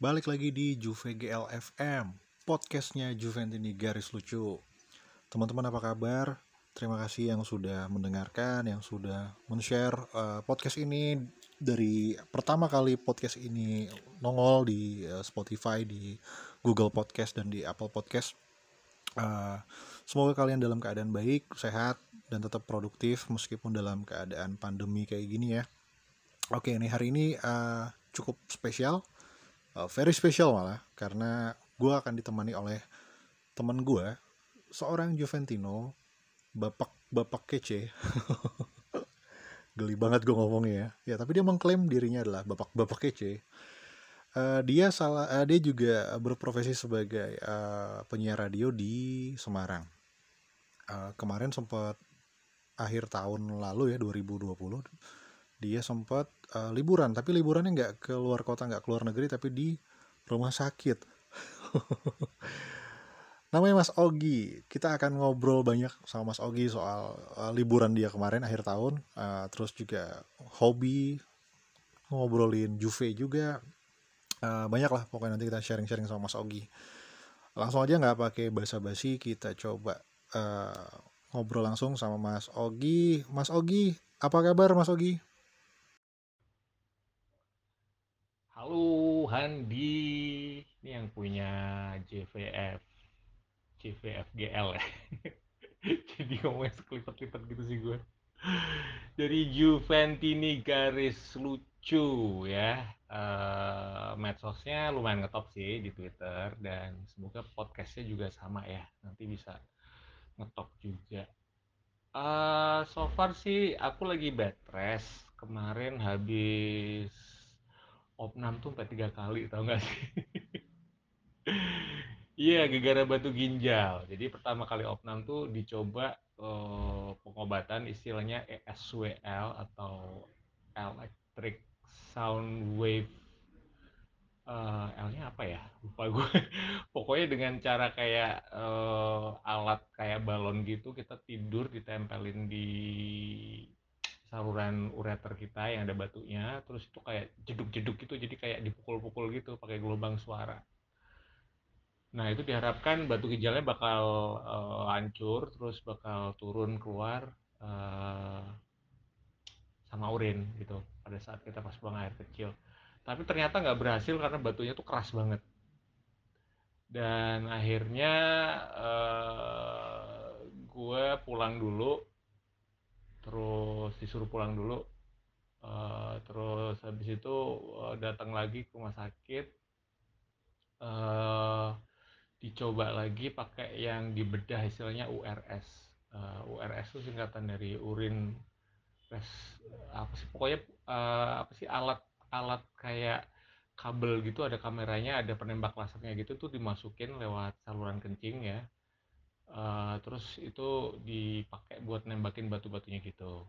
Balik lagi di Juve GLFM, podcastnya Juventini Garis Lucu. Teman-teman apa kabar? Terima kasih yang sudah mendengarkan, yang sudah men-share uh, podcast ini dari pertama kali podcast ini nongol di uh, Spotify, di Google Podcast dan di Apple Podcast. Uh, semoga kalian dalam keadaan baik, sehat, dan tetap produktif meskipun dalam keadaan pandemi kayak gini ya. Oke, ini hari ini uh, cukup spesial, uh, very special malah, karena gue akan ditemani oleh teman gue, seorang Juventino, bapak bapak kece. Geli banget gue ngomongnya ya. Ya, tapi dia mengklaim dirinya adalah bapak bapak kece. Uh, dia salah, uh, dia juga berprofesi sebagai uh, penyiar radio di Semarang. Uh, kemarin sempat akhir tahun lalu ya 2020 dia sempat uh, liburan tapi liburannya nggak ke luar kota nggak keluar negeri tapi di rumah sakit. Namanya Mas Ogi. Kita akan ngobrol banyak sama Mas Ogi soal uh, liburan dia kemarin akhir tahun. Uh, terus juga hobi ngobrolin Juve juga. Uh, banyak lah pokoknya nanti kita sharing-sharing sama Mas Ogi. Langsung aja nggak pakai basa-basi kita coba uh, ngobrol langsung sama Mas Ogi. Mas Ogi apa kabar Mas Ogi Halo Handi, ini yang punya JVF, JVFGL ya. Jadi ngomongnya sekelipet-lipet gitu sih gue. Dari Juventini garis lucu ya. Uh, medsosnya lumayan ngetop sih di Twitter dan semoga podcastnya juga sama ya. Nanti bisa ngetop juga. Uh, so far sih aku lagi bed rest. Kemarin habis opnam tuh sampai tiga kali tau gak sih? Iya gegara batu ginjal. Jadi pertama kali opnam tuh dicoba uh, pengobatan istilahnya ESWL atau electric sound wave. Uh, L-nya apa ya? Lupa gue pokoknya dengan cara kayak uh, alat kayak balon gitu kita tidur ditempelin di saluran ureter kita yang ada batunya terus itu kayak jeduk-jeduk gitu jadi kayak dipukul-pukul gitu pakai gelombang suara. Nah itu diharapkan batu ginjalnya bakal uh, hancur terus bakal turun keluar uh, sama urin gitu pada saat kita pas buang air kecil. Tapi ternyata nggak berhasil karena batunya tuh keras banget. Dan akhirnya uh, gue pulang dulu terus disuruh pulang dulu. Uh, terus habis itu uh, datang lagi ke rumah sakit. Uh, dicoba lagi pakai yang dibedah istilahnya URS uh, URS itu singkatan dari urin res apa sih pokoknya uh, apa sih alat alat kayak kabel gitu ada kameranya ada penembak lasernya gitu tuh dimasukin lewat saluran kencing ya uh, terus itu dipakai buat nembakin batu-batunya gitu.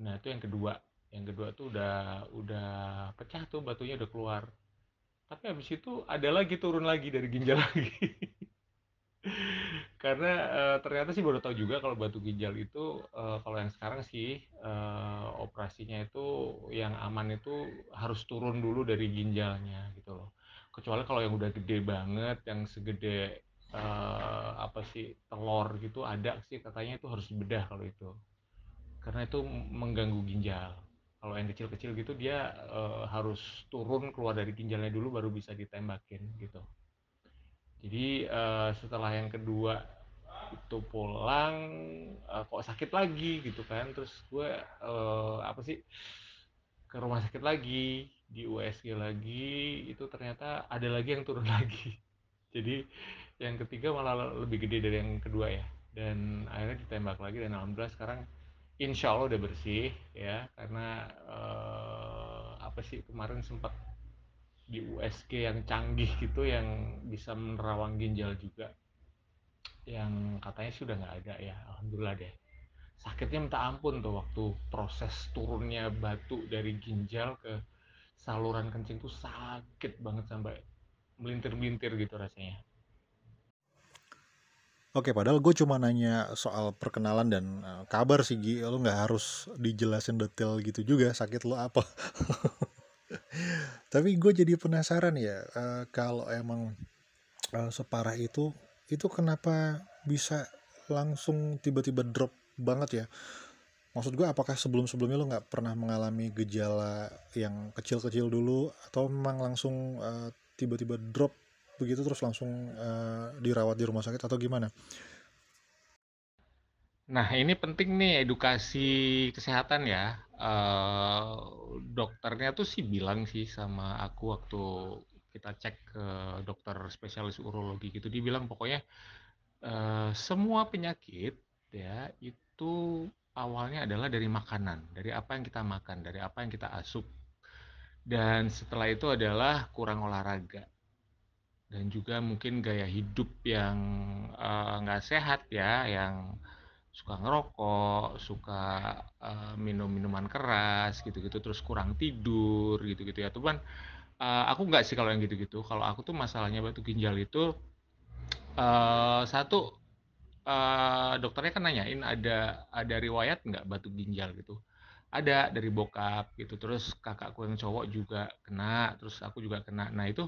Nah itu yang kedua. Yang kedua tuh udah udah pecah tuh batunya udah keluar. Tapi habis itu ada lagi turun lagi dari ginjal lagi. Karena uh, ternyata sih baru tahu juga kalau batu ginjal itu uh, kalau yang sekarang sih uh, operasinya itu yang aman itu harus turun dulu dari ginjalnya gitu loh. Kecuali kalau yang udah gede banget yang segede uh, apa sih telur gitu ada sih katanya itu harus bedah kalau itu. Karena itu mengganggu ginjal. Kalau yang kecil-kecil gitu dia uh, harus turun keluar dari ginjalnya dulu baru bisa ditembakin gitu. Jadi uh, setelah yang kedua itu pulang uh, kok sakit lagi gitu kan. Terus gue uh, apa sih ke rumah sakit lagi di USG lagi itu ternyata ada lagi yang turun lagi. Jadi yang ketiga malah lebih gede dari yang kedua ya. Dan akhirnya ditembak lagi dan alhamdulillah sekarang insya Allah udah bersih ya. Karena uh, apa sih kemarin sempat di USG yang canggih gitu yang bisa menerawang ginjal juga yang katanya sudah nggak ada ya. Alhamdulillah deh. Sakitnya minta ampun tuh waktu proses turunnya batu dari ginjal ke saluran kencing tuh sakit banget sampai melintir-melintir gitu rasanya Oke, padahal gue cuma nanya soal perkenalan dan uh, kabar sih, Gi. Lu nggak harus dijelasin detail gitu juga sakit lu apa. Tapi gue jadi penasaran ya, uh, kalau emang uh, separah itu, itu kenapa bisa langsung tiba-tiba drop banget ya? Maksud gue apakah sebelum-sebelumnya lo nggak pernah mengalami gejala yang kecil-kecil dulu atau memang langsung uh, tiba-tiba drop begitu terus langsung uh, dirawat di rumah sakit atau gimana? Nah, ini penting nih edukasi kesehatan ya. Uh, dokternya tuh sih bilang sih sama aku waktu kita cek ke dokter spesialis urologi gitu, dia bilang pokoknya uh, semua penyakit ya itu awalnya adalah dari makanan, dari apa yang kita makan, dari apa yang kita asup. Dan setelah itu adalah kurang olahraga dan juga mungkin gaya hidup yang eh, nggak uh, sehat ya, yang suka ngerokok, suka uh, minum minuman keras gitu-gitu, terus kurang tidur gitu-gitu ya. Tuh kan uh, aku nggak sih kalau yang gitu-gitu. Kalau aku tuh masalahnya batu ginjal itu uh, satu uh, dokternya kan nanyain ada ada riwayat nggak batu ginjal gitu. Ada dari bokap gitu, terus kakakku yang cowok juga kena, terus aku juga kena. Nah itu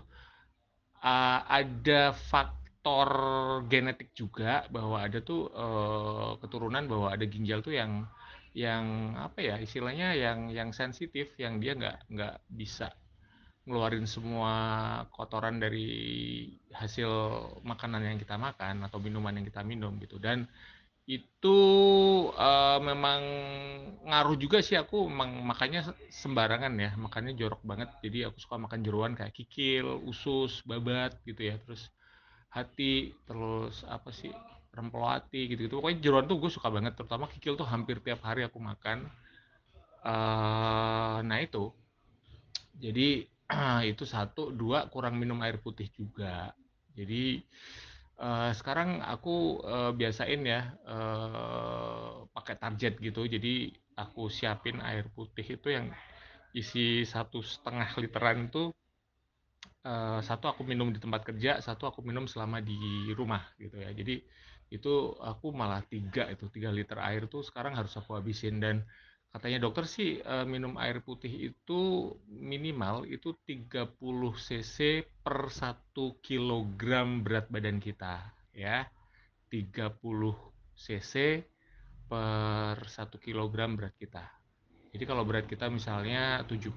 uh, ada faktor genetik juga bahwa ada tuh uh, keturunan bahwa ada ginjal tuh yang yang apa ya istilahnya yang yang sensitif yang dia nggak nggak bisa ngeluarin semua kotoran dari hasil makanan yang kita makan atau minuman yang kita minum gitu. Dan itu uh, memang ngaruh juga sih aku memang makanya sembarangan ya makannya jorok banget. Jadi aku suka makan jeruan kayak kikil usus babat gitu ya. Terus hati terus apa sih rempelo hati gitu gitu pokoknya jeruan tuh gue suka banget terutama kikil tuh hampir tiap hari aku makan. Uh, nah itu. Jadi itu satu. Dua kurang minum air putih juga. Jadi Uh, sekarang aku uh, biasain ya uh, pakai target gitu. Jadi aku siapin air putih itu yang isi satu setengah literan itu uh, satu aku minum di tempat kerja satu aku minum selama di rumah gitu ya. Jadi itu aku malah tiga itu tiga liter air tuh sekarang harus aku habisin. Dan katanya dokter sih uh, minum air putih itu minimal itu 30 cc per 1 kg berat badan kita ya. 30 cc per 1 kg berat kita. Jadi kalau berat kita misalnya 70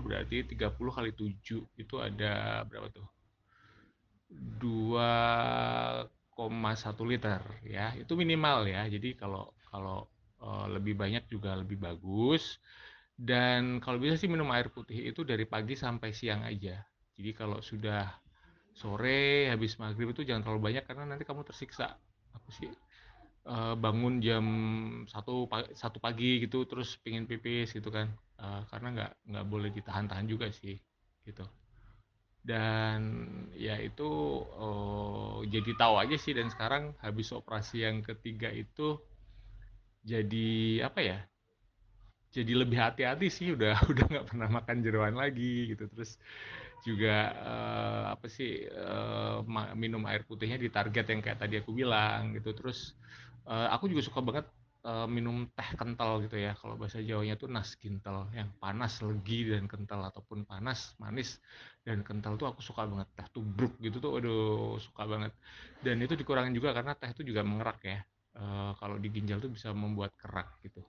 berarti 30 kali 7 itu ada berapa tuh? 2,1 liter ya. Itu minimal ya. Jadi kalau kalau Eh, lebih banyak juga lebih bagus. Dan kalau bisa sih minum air putih itu dari pagi sampai siang aja. Jadi kalau sudah sore habis maghrib itu jangan terlalu banyak karena nanti kamu tersiksa. Aku sih? Uh, bangun jam satu satu pagi gitu terus pingin pipis gitu kan. Uh, karena nggak nggak boleh ditahan-tahan juga sih gitu. Dan ya itu uh, jadi tahu aja sih. Dan sekarang habis operasi yang ketiga itu jadi apa ya jadi lebih hati-hati sih udah udah nggak pernah makan jeruan lagi gitu. Terus juga uh, apa sih uh, minum air putihnya di target yang kayak tadi aku bilang gitu. Terus uh, aku juga suka banget uh, minum teh kental gitu ya. Kalau bahasa Jawanya tuh nas kintal yang panas legi dan kental. Ataupun panas manis dan kental tuh aku suka banget. Teh tubruk gitu tuh aduh suka banget. Dan itu dikurangin juga karena teh itu juga mengerak ya uh, kalau di ginjal tuh bisa membuat kerak gitu.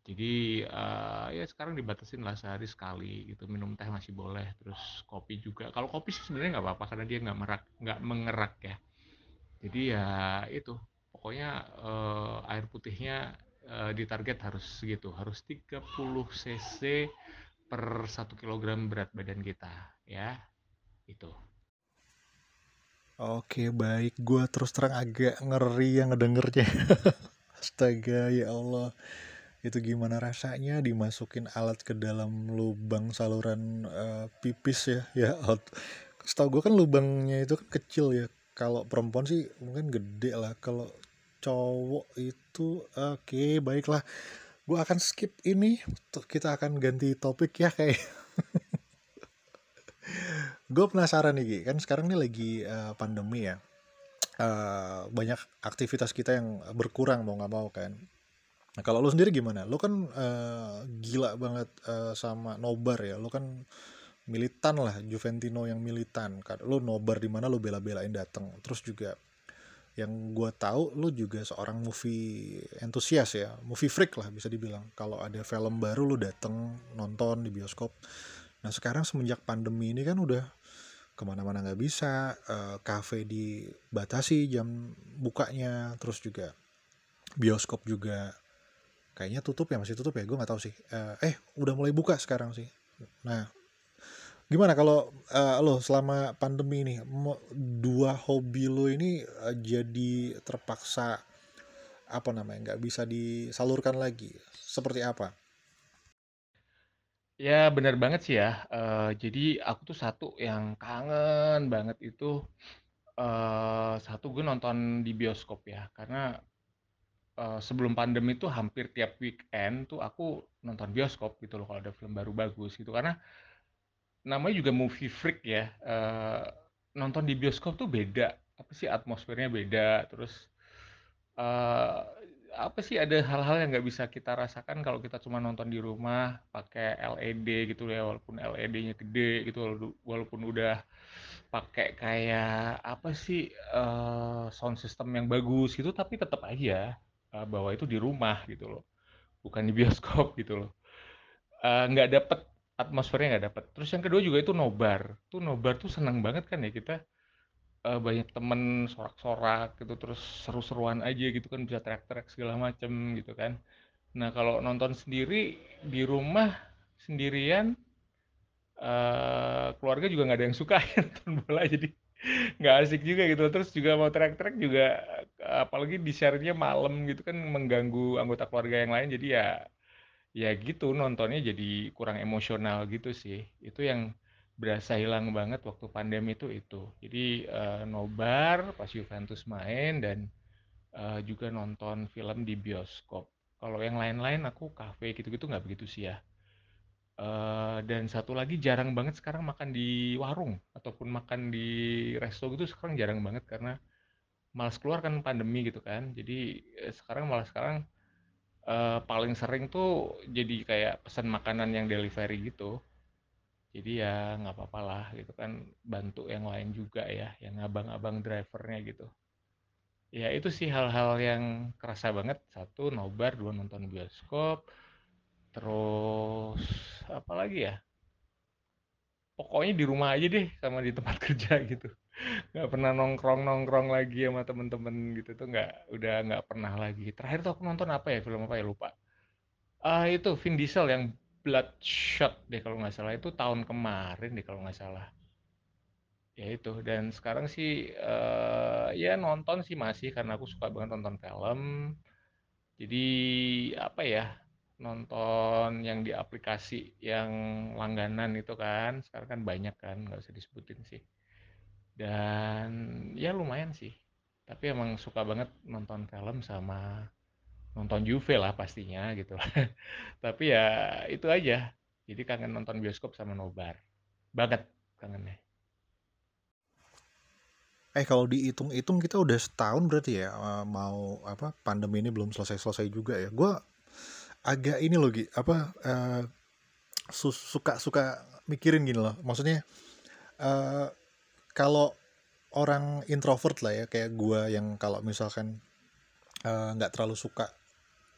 Jadi uh, ya sekarang dibatasin lah sehari sekali gitu minum teh masih boleh terus kopi juga. Kalau kopi sih sebenarnya nggak apa-apa karena dia nggak merak nggak mengerak ya. Jadi ya itu pokoknya uh, air putihnya uh, ditarget harus segitu harus 30 cc per 1 kg berat badan kita ya itu. Oke baik, gue terus terang agak ngeri yang ngedengernya. Astaga ya Allah, itu gimana rasanya dimasukin alat ke dalam lubang saluran uh, pipis ya? Ya, setahu gue kan lubangnya itu kan kecil ya. Kalau perempuan sih mungkin gede lah. Kalau cowok itu oke okay, baiklah. Gue akan skip ini. Kita akan ganti topik ya kayak gue penasaran nih kan sekarang nih lagi uh, pandemi ya. Uh, banyak aktivitas kita yang berkurang mau nggak mau kan. Nah kalau lo sendiri gimana? Lo kan uh, gila banget uh, sama nobar ya. Lo kan militan lah Juventino yang militan. Kan lo nobar di mana lo bela-belain datang terus juga yang gue tahu lo juga seorang movie entusias ya. Movie freak lah bisa dibilang. Kalau ada film baru lo dateng nonton di bioskop nah sekarang semenjak pandemi ini kan udah ke mana-mana nggak bisa uh, cafe dibatasi jam bukanya terus juga bioskop juga kayaknya tutup ya masih tutup ya gue nggak tahu sih. Uh, eh udah mulai buka sekarang sih. Nah gimana kalau uh, lo selama pandemi ini dua hobi lo ini uh, jadi terpaksa apa namanya nggak bisa disalurkan lagi? Seperti apa Ya benar banget sih ya, uh, jadi aku tuh satu yang kangen banget itu, uh, satu gue nonton di bioskop ya, karena, uh, sebelum pandemi tuh hampir tiap weekend tuh aku nonton bioskop gitu loh kalau ada film baru bagus gitu. Karena namanya juga movie freak ya, uh, nonton di bioskop tuh beda, apa sih, atmosfernya beda, terus, uh, apa sih ada hal-hal yang nggak bisa kita rasakan kalau kita cuma nonton di rumah pakai LED gitu ya walaupun LED-nya gede gitu walaupun udah pakai kayak apa sih uh, sound system yang bagus gitu tapi tetap aja uh, bahwa itu di rumah gitu loh bukan di bioskop gitu loh. Uh, nggak dapet atmosfernya nggak dapet. Terus yang kedua juga itu nobar. Tuh nobar tuh senang banget kan ya kita uh, banyak temen sorak-sorak gitu terus seru-seruan aja gitu kan bisa teriak-teriak segala macem gitu kan. Nah kalau nonton sendiri di rumah sendirian uh, keluarga juga nggak ada yang suka nonton bola jadi nggak asik juga gitu. Terus juga mau teriak-teriak juga apalagi di share-nya malam gitu kan mengganggu anggota keluarga yang lain. Jadi ya ya gitu nontonnya jadi kurang emosional gitu sih. Itu yang berasa hilang banget waktu pandemi itu itu. Jadi uh, nobar pas Juventus main dan uh, juga nonton film di bioskop. Kalau yang lain-lain aku kafe gitu-gitu nggak begitu sih ya. Uh, dan satu lagi jarang banget sekarang makan di warung ataupun makan di resto gitu sekarang jarang banget karena malas keluar kan pandemi gitu kan. Jadi sekarang malah sekarang uh, paling sering tuh jadi kayak pesan makanan yang delivery gitu jadi ya nggak apa-apa lah gitu kan bantu yang lain juga ya yang abang-abang drivernya gitu. Ya itu sih hal-hal yang kerasa banget. Satu nobar dua nonton bioskop terus apa lagi ya? Pokoknya di rumah aja deh sama di tempat kerja gitu. Nggak pernah nongkrong nongkrong lagi sama temen-temen gitu. Tuh nggak udah nggak pernah lagi. Terakhir tuh aku nonton apa ya? Film apa ya? Lupa. Ah uh, itu Vin Diesel yang Bloodshot deh kalau nggak salah. Itu tahun kemarin deh kalau nggak salah. Ya itu. Dan sekarang sih uh, ya nonton sih masih karena aku suka banget nonton film. Jadi apa ya nonton yang di aplikasi yang langganan itu kan. Sekarang kan banyak kan nggak usah disebutin sih. Dan ya lumayan sih. Tapi emang suka banget nonton film sama nonton Juve lah pastinya gitu. Tapi ya itu aja. Jadi kangen nonton bioskop sama nobar. Banget kangennya. Eh kalau dihitung-hitung kita udah setahun berarti ya eh, mau apa pandemi ini belum selesai-selesai juga ya. Gue agak ini loh Gi, apa uh, suka suka mikirin gini loh. Maksudnya uh, kalau orang introvert lah ya kayak gue yang kalau misalkan nggak uh, terlalu suka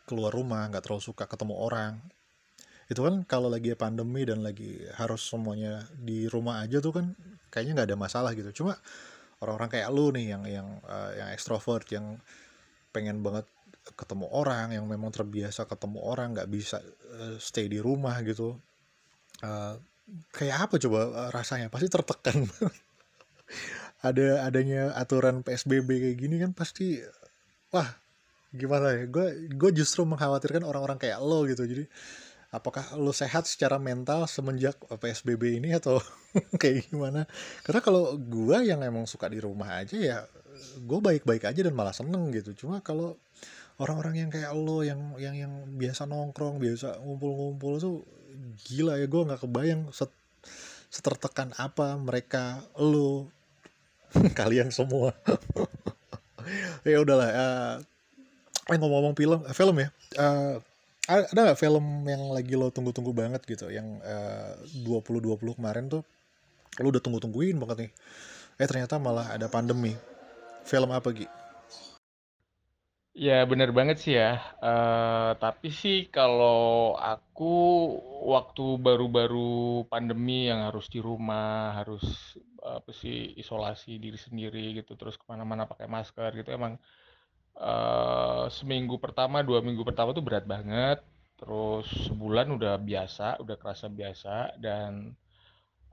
keluar rumah nggak terlalu suka ketemu orang. Itu kan kalau lagi pandemi dan lagi harus semuanya di rumah aja tuh kan kayaknya nggak ada masalah gitu. Cuma orang-orang kayak lu nih yang yang uh, yang ekstrovert yang pengen banget ketemu orang yang memang terbiasa ketemu orang nggak bisa uh, stay di rumah gitu. Uh, kayak apa coba rasanya? Pasti tertekan. Ada adanya aturan psbb kayak gini kan pasti wah gimana ya? Gue gue justru mengkhawatirkan orang-orang kayak lo gitu. Jadi apakah lo sehat secara mental semenjak psbb ini atau kayak gimana? Karena kalau gue yang emang suka di rumah aja ya gue baik-baik aja dan malah seneng gitu. Cuma kalau orang-orang yang kayak lo yang yang yang biasa nongkrong biasa ngumpul-ngumpul tuh gila ya gue nggak kebayang set, setertekan apa mereka lo kalian semua. Ya udahlah uh, eh ngomong-ngomong film eh, film ya uh, ada nggak film yang lagi lo tunggu-tunggu banget gitu yang uh, 2020 kemarin tuh lo udah tunggu-tungguin banget nih eh ternyata malah ada pandemi film apa Gi? Ya bener banget sih ya. Uh, tapi sih kalau aku waktu baru-baru pandemi yang harus di rumah, harus apa sih isolasi diri sendiri gitu, terus ke mana-mana pakai masker gitu, emang uh, seminggu pertama, dua minggu pertama tuh berat banget. Terus sebulan udah biasa, udah kerasa biasa dan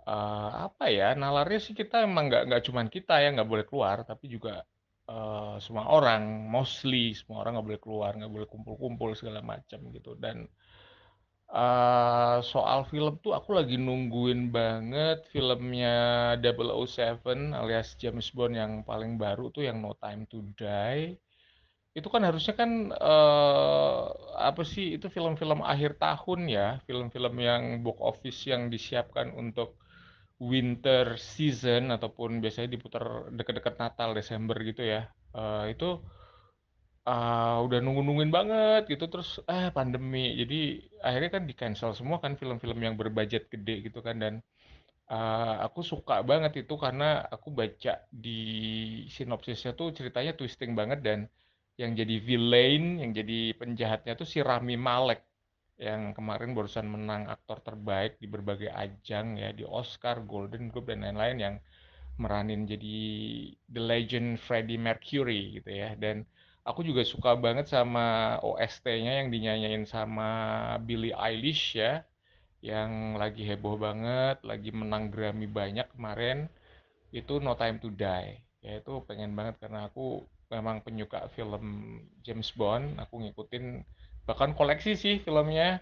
uh, apa ya nalarnya sih kita emang nggak nggak cuman kita ya nggak boleh keluar, tapi juga uh, semua orang, mostly semua orang nggak boleh keluar, nggak boleh kumpul-kumpul segala macam gitu. Dan uh, soal film tuh aku lagi nungguin banget filmnya 007 alias James Bond yang paling baru tuh yang No Time to Die. Itu kan harusnya kan uh, apa sih itu film-film akhir tahun ya, film-film yang box office yang disiapkan untuk winter season ataupun biasanya diputar deket-deket Natal Desember gitu ya. Uh, itu uh, udah nunggu-nungguin banget gitu terus eh pandemi. Jadi akhirnya kan di cancel semua kan film-film yang berbudget gede gitu kan dan uh, aku suka banget itu karena aku baca di sinopsisnya tuh ceritanya twisting banget dan yang jadi villain yang jadi penjahatnya tuh si Rami Malek yang kemarin barusan menang aktor terbaik di berbagai ajang ya di Oscar, Golden Globe dan lain-lain yang meranin jadi The Legend Freddie Mercury gitu ya. Dan aku juga suka banget sama OST-nya yang dinyanyiin sama Billie Eilish ya yang lagi heboh banget, lagi menang Grammy banyak kemarin. Itu No Time to Die. Ya itu pengen banget karena aku memang penyuka film James Bond aku ngikutin bahkan koleksi sih filmnya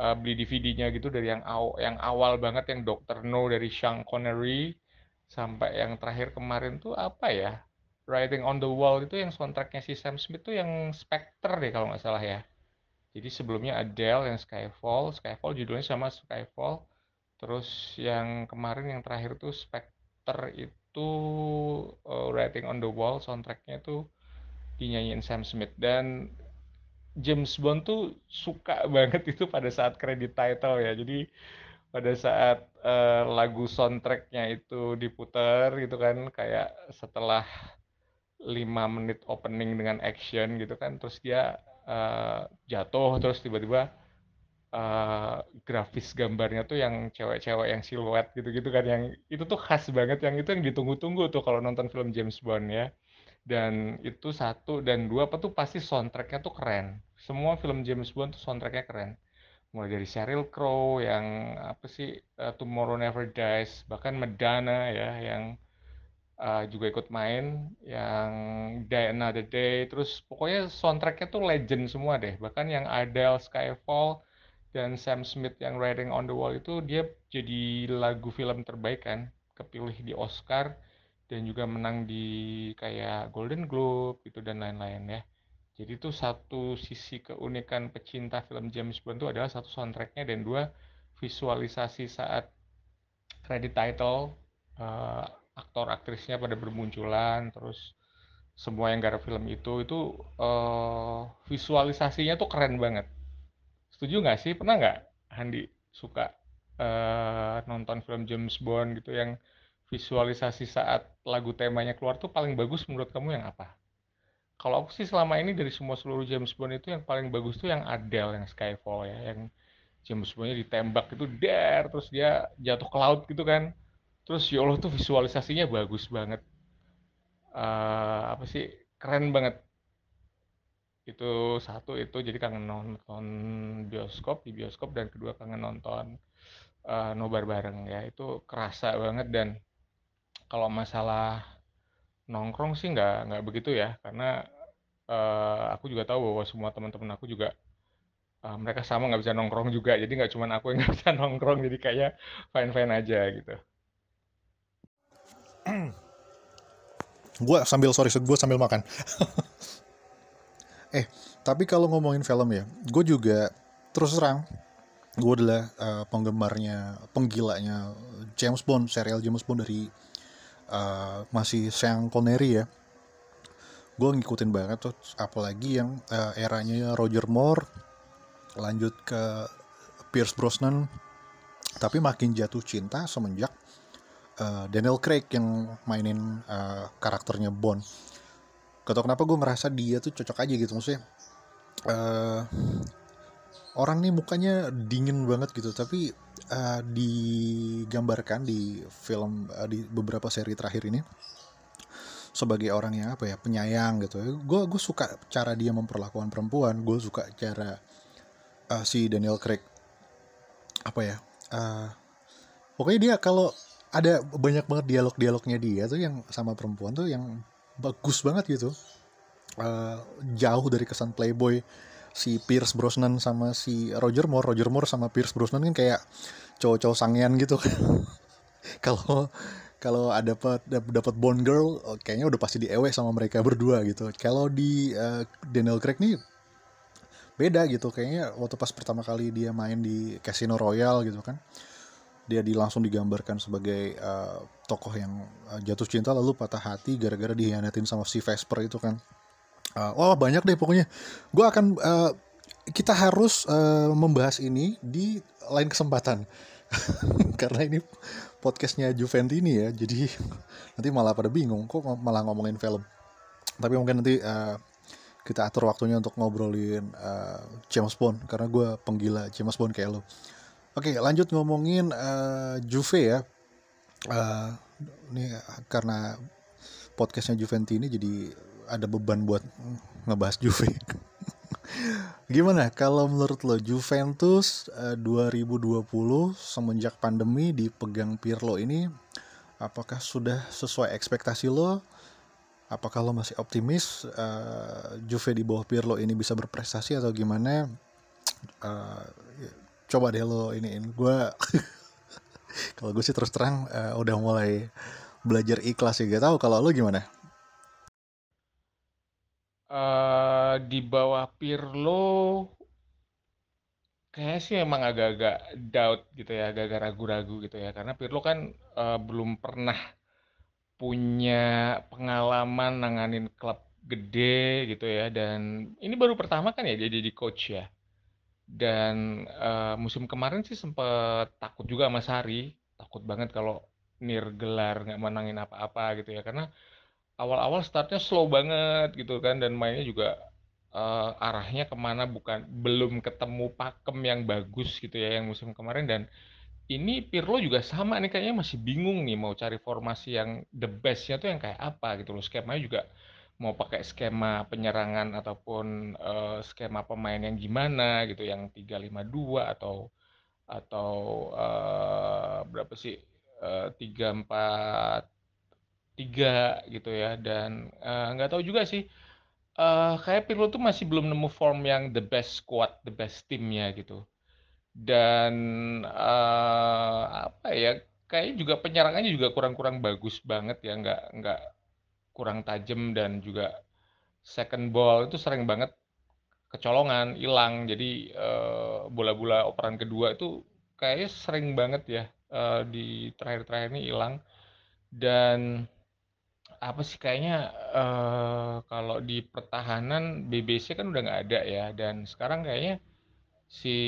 uh, beli DVD-nya gitu dari yang aw yang awal banget yang Doctor No dari Sean Connery sampai yang terakhir kemarin tuh apa ya? Writing on the Wall itu yang soundtracknya si Sam Smith tuh yang Spectre deh kalau nggak salah ya. Jadi sebelumnya Adele yang Skyfall Skyfall judulnya sama Skyfall. Terus yang kemarin yang terakhir tuh Spectre itu uh, Writing on the Wall soundtracknya tuh dinyanyiin Sam Smith dan James Bond tuh suka banget itu pada saat kredit title ya. Jadi pada saat uh, lagu soundtracknya itu diputar gitu kan kayak setelah lima menit opening dengan action gitu kan terus dia uh, jatuh terus tiba-tiba uh, grafis gambarnya tuh yang cewek-cewek yang siluet gitu-gitu kan yang itu tuh khas banget yang itu yang ditunggu-tunggu tuh kalau nonton film James Bond ya. Dan itu satu dan dua apa tuh pasti soundtracknya tuh keren. Semua film James Bond tuh soundtracknya keren. Mulai dari Sheryl Crow yang apa sih uh, Tomorrow Never Dies bahkan Madonna ya yang uh, juga ikut main yang Die Another Day terus pokoknya soundtracknya tuh legend semua deh. Bahkan yang Adele Skyfall dan Sam Smith yang Writing on the Wall itu dia jadi lagu film terbaik kan kepilih di Oscar dan juga menang di kayak Golden Globe gitu dan lain-lain ya. Jadi itu satu sisi keunikan pecinta film James Bond itu adalah satu soundtracknya dan dua visualisasi saat credit title uh, aktor aktrisnya pada bermunculan terus semua yang garap film itu itu uh, visualisasinya tuh keren banget. Setuju nggak sih? Pernah nggak Handi suka uh, nonton film James Bond gitu yang visualisasi saat lagu temanya keluar tuh paling bagus menurut kamu yang apa? Kalau aku sih selama ini dari semua seluruh James Bond itu yang paling bagus tuh yang Adele yang Skyfall ya, yang James Bondnya ditembak itu der terus dia jatuh ke laut gitu kan. Terus ya Allah tuh visualisasinya bagus banget. Uh, apa sih keren banget itu satu itu jadi kangen nonton bioskop di bioskop dan kedua kangen nonton uh, nobar bareng ya. Itu kerasa banget dan kalau masalah nongkrong sih nggak nggak begitu ya. Karena uh, aku juga tahu bahwa semua teman-teman aku juga uh, mereka sama nggak bisa nongkrong juga. Jadi nggak cuma aku yang nggak bisa nongkrong jadi kayak fine fine aja gitu. Gue sambil sorry gue sambil makan eh tapi kalau ngomongin film ya gue juga terus terang gue adalah uh, penggemarnya penggilanya James Bond serial James Bond dari uh, masih Sean Connery ya. Gue ngikutin banget tuh apalagi yang uh, eranya Roger Moore lanjut ke Pierce Brosnan. Tapi makin jatuh cinta semenjak uh, Daniel Craig yang mainin uh, karakternya Bond Gak kenapa gue merasa dia tuh cocok aja gitu maksudnya uh, orang nih mukanya dingin banget gitu. Tapi uh, digambarkan di film uh, di beberapa seri terakhir ini sebagai orang yang apa ya penyayang gitu. Gue gue suka cara dia memperlakukan perempuan. Gue suka cara uh, si Daniel Craig apa ya uh, pokoknya dia kalau ada banyak banget dialog-dialognya dia tuh yang sama perempuan tuh yang bagus banget gitu. Uh, jauh dari kesan playboy si Pierce Brosnan sama si Roger Moore. Roger Moore sama Pierce Brosnan kan kayak cowok-cowok sangean gitu. Kalau kalau ada dapat dapat Bond Girl oh, kayaknya udah pasti di ewe sama mereka berdua gitu. Kalau di uh, Daniel Craig nih beda gitu. Kayaknya waktu pas pertama kali dia main di Casino Royale gitu kan dia di langsung digambarkan sebagai uh, tokoh yang uh, jatuh cinta lalu patah hati gara-gara dihianatin sama si Vesper itu kan. Uh, wah banyak deh pokoknya. Gue akan uh, kita harus uh, membahas ini di lain kesempatan. Karena ini podcastnya Juventini ya jadi nanti malah pada bingung kok malah ngomongin film. Tapi mungkin nanti uh, kita atur waktunya untuk ngobrolin uh, James Bond karena gue penggila James Bond kayak lo oke lanjut ngomongin uh, Juve ya uh, ini karena podcastnya Juventini jadi ada beban buat ngebahas Juve. Gimana kalau menurut lo Juventus uh, 2020 semenjak pandemi dipegang Pirlo ini apakah sudah sesuai ekspektasi lo? Apakah lo masih optimis uh, Juve di bawah Pirlo ini bisa berprestasi atau gimana? Uh, coba deh lo ini gue kalau gue sih terus terang uh, udah mulai belajar ikhlas ya gak tahu kalau lo gimana? uh, di bawah Pirlo kayaknya sih emang agak-agak doubt gitu ya, agak-agak ragu-ragu gitu ya. Karena Pirlo kan uh, belum pernah punya pengalaman nanganin klub gede gitu ya. Dan ini baru pertama kan ya dia jadi coach ya. Dan uh, musim kemarin sih sempet takut juga sama Sari, takut banget kalau nir gelar nggak menangin apa-apa gitu ya. Karena awal-awal startnya slow banget gitu kan. Dan mainnya juga uh, arahnya ke mana bukan belum ketemu pakem yang bagus gitu ya yang musim kemarin. Dan ini Pirlo juga sama nih kayaknya masih bingung nih mau cari formasi yang the bestnya tuh yang kayak apa gitu loh. Skemanya juga mau pakai skema penyerangan ataupun uh, skema pemain yang gimana gitu yang 352 atau atau uh, berapa sih uh, 34 tiga gitu ya. Dan uh, nggak tahu juga sih uh, kayak Pirlo tuh masih belum nemu form yang the best squad the best timnya gitu. Dan uh, apa ya kayak juga penyerangannya juga kurang-kurang bagus banget ya nggak nggak kurang tajam dan juga second ball itu sering banget kecolongan hilang. Jadi bola-bola uh, operan kedua itu kayaknya sering banget ya uh, di terakhir-terakhir ini hilang. Dan apa sih kayaknya uh, kalau di pertahanan BBC kan udah nggak ada ya. Dan sekarang kayaknya si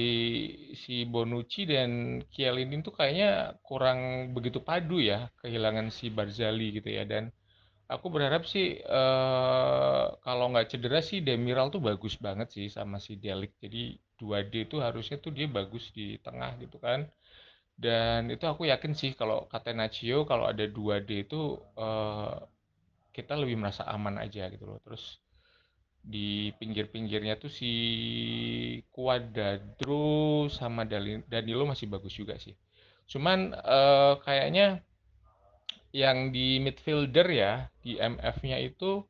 si Bonucci dan Chiellini tuh kayaknya kurang begitu padu ya kehilangan si Barzali gitu ya. Dan aku berharap sih uh, kalau nggak cedera sih Demiral tuh bagus banget sih sama si Delik jadi 2D tuh harusnya tuh dia bagus di tengah gitu kan. Dan itu aku yakin sih kalau Catenaccio kalau ada 2D itu uh, kita lebih merasa aman aja gitu loh. Terus di pinggir-pinggirnya tuh si Cuadrado sama Danilo masih bagus juga sih. Cuman uh, kayaknya yang di midfielder ya di MF-nya itu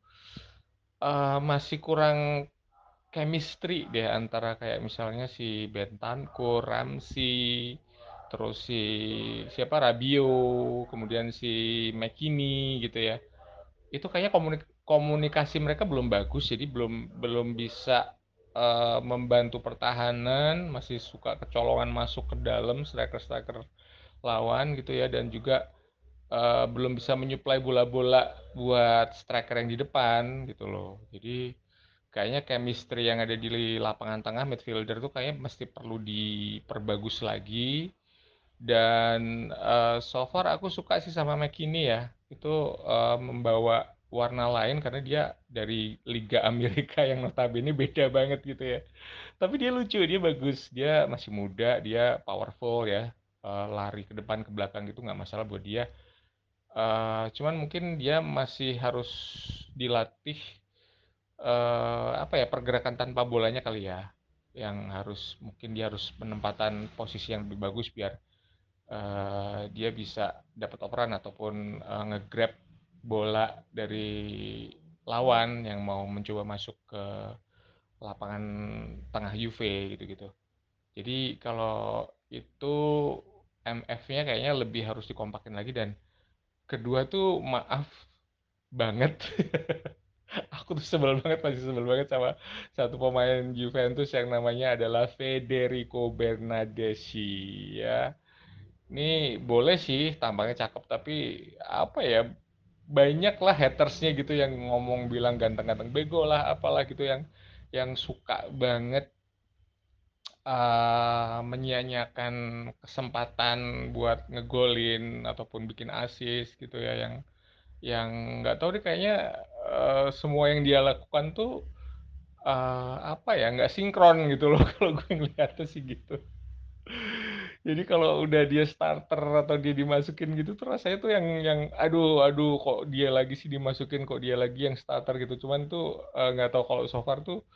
uh, masih kurang chemistry deh antara kayak misalnya si Bentancur, Ramsey, terus si siapa Rabio, kemudian si McKinney gitu ya. Itu kayaknya komunik komunikasi mereka belum bagus jadi belum belum bisa uh, membantu pertahanan masih suka kecolongan masuk ke dalam striker striker lawan gitu ya dan juga uh, belum bisa menyuplai bola-bola buat striker yang di depan gitu loh. Jadi kayaknya chemistry yang ada di lapangan tengah midfielder tuh kayaknya mesti perlu diperbagus lagi. Dan uh, so far aku suka sih sama McKinney ya. Itu uh, membawa warna lain karena dia dari Liga Amerika yang notabene beda banget gitu ya. Tapi dia lucu, dia bagus, dia masih muda, dia powerful ya, uh, lari ke depan ke belakang gitu nggak masalah buat dia. Uh, cuman mungkin dia masih harus dilatih uh, apa ya pergerakan tanpa bolanya kali ya, yang harus mungkin dia harus penempatan posisi yang lebih bagus biar uh, dia bisa dapat operan ataupun uh, ngegrab bola dari lawan yang mau mencoba masuk ke lapangan tengah UV gitu-gitu. Jadi kalau itu MF-nya kayaknya lebih harus dikompakin lagi dan kedua tuh maaf banget. Aku tuh sebel banget, masih sebel banget sama satu pemain Juventus yang namanya adalah Federico Bernardeschi ya. Ini boleh sih tampangnya cakep tapi apa ya banyak lah hatersnya gitu yang ngomong bilang ganteng-ganteng bego lah apalah gitu yang yang suka banget uh, menyia-nyiakan kesempatan buat ngegolin ataupun bikin assist gitu ya yang yang nggak tahu deh kayaknya uh, semua yang dia lakukan tuh uh, apa ya nggak sinkron gitu loh kalau gue ngeliatnya sih gitu. Jadi kalau udah dia starter atau dia dimasukin gitu tuh rasanya tuh yang yang aduh aduh kok dia lagi sih dimasukin kok dia lagi yang starter gitu. Cuman tuh nggak uh, tahu kalau so far tuh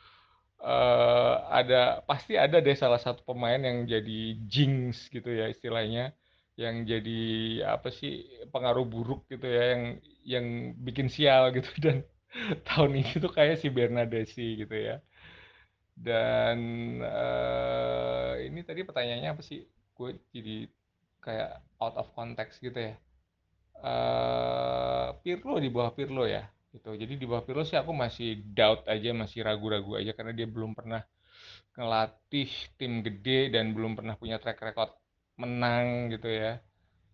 uh, ada pasti ada deh salah satu pemain yang jadi jinx gitu ya istilahnya yang jadi apa sih pengaruh buruk gitu ya yang yang bikin sial gitu. Dan tahun ini tuh kayak si Bernadesi gitu ya. Dan uh, ini tadi pertanyaannya apa sih? Gue jadi kayak out of context gitu ya. Uh, Pirlo di bawah Pirlo ya gitu. Jadi di bawah Pirlo sih aku masih doubt aja masih ragu-ragu aja karena dia belum pernah ngelatih tim gede dan belum pernah punya track record menang gitu ya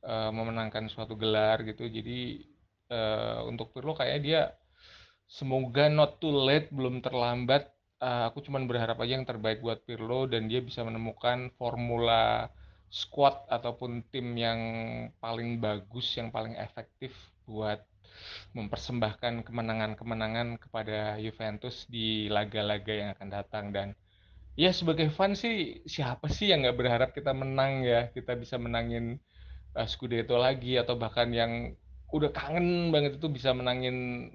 uh, memenangkan suatu gelar gitu. Jadi uh, untuk Pirlo kayaknya dia semoga not too late belum terlambat. Uh, aku cuma berharap aja yang terbaik buat Pirlo dan dia bisa menemukan formula squad ataupun tim yang paling bagus, yang paling efektif buat mempersembahkan kemenangan-kemenangan kepada Juventus di laga-laga yang akan datang. Dan ya sebagai fan sih siapa sih yang nggak berharap kita menang ya? Kita bisa menangin uh, Scudetto lagi atau bahkan yang udah kangen banget itu bisa menangin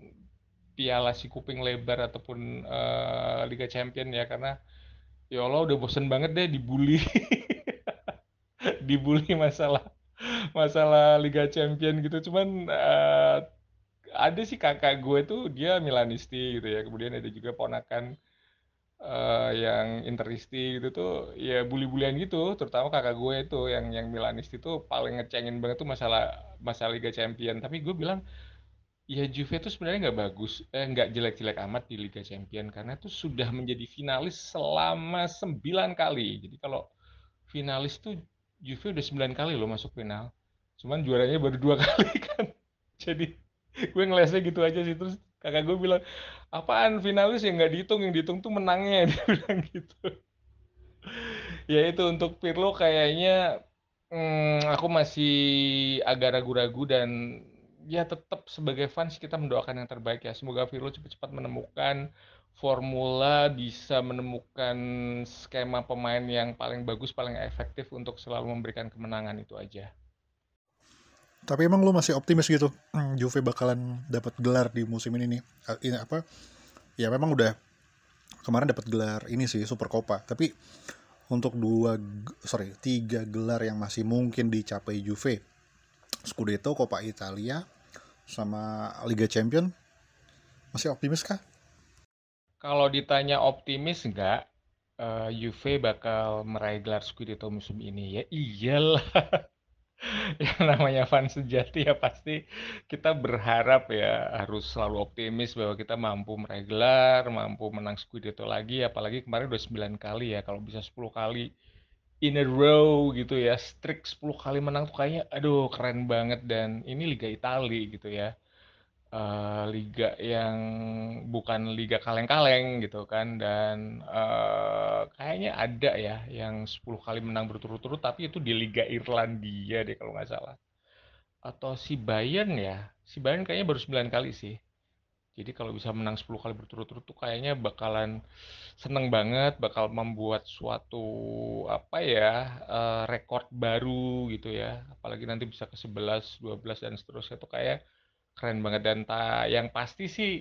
piala si kuping lebar ataupun uh, Liga Champion ya. Karena ya Allah udah bosen banget deh dibully. Dibully masalah masalah Liga Champion gitu. Cuman uh, ada sih kakak gue tuh dia Milanisti gitu ya. Kemudian ada juga ponakan uh, yang Interisti gitu tuh ya bully-bulian gitu. Terutama kakak gue itu yang yang Milanisti tuh paling ngecengin banget tuh masalah masalah Liga Champion. Tapi gue bilang ya Juve tuh sebenarnya nggak bagus eh nggak jelek-jelek amat di Liga Champion. Karena tuh sudah menjadi finalis selama sembilan kali. Jadi kalau finalis tuh Juve udah 9 kali loh masuk final. Cuman juaranya baru dua kali kan. Jadi gue ngelesnya gitu aja sih. Terus kakak gue bilang apaan finalis yang nggak dihitung yang dihitung tuh menangnya. Dia bilang gitu. Ya itu untuk Pirlo kayaknya hmm, aku masih agak ragu-ragu dan ya tetap sebagai fans kita mendoakan yang terbaik ya. Semoga Pirlo cepat-cepat menemukan formula bisa menemukan skema pemain yang paling bagus, paling efektif untuk selalu memberikan kemenangan itu aja. Tapi emang lu masih optimis gitu, hmm, Juve bakalan dapat gelar di musim ini nih? Ini apa? Ya memang udah kemarin dapat gelar ini sih Super Copa, tapi untuk dua sorry tiga gelar yang masih mungkin dicapai Juve, Scudetto, Coppa Italia, sama Liga Champion, masih optimis kah? Kalau ditanya optimis nggak, uh, Juve bakal meraih gelar Scudetto musim ini? Ya iyalah. Yang namanya fans sejati ya pasti kita berharap ya harus selalu optimis bahwa kita mampu meraih gelar, mampu menang Scudetto lagi, apalagi kemarin udah 9 kali ya, kalau bisa 10 kali in a row gitu ya, streak 10 kali menang tuh kayaknya aduh keren banget dan ini Liga Italia gitu ya. Uh, liga yang bukan liga kaleng-kaleng gitu kan dan uh, kayaknya ada ya yang 10 kali menang berturut-turut tapi itu di Liga Irlandia deh kalau nggak salah atau si Bayern ya si Bayern kayaknya baru 9 kali sih jadi kalau bisa menang 10 kali berturut-turut tuh kayaknya bakalan seneng banget, bakal membuat suatu apa ya, uh, rekor baru gitu ya. Apalagi nanti bisa ke 11, 12 dan seterusnya tuh kayak keren banget dan ta yang pasti sih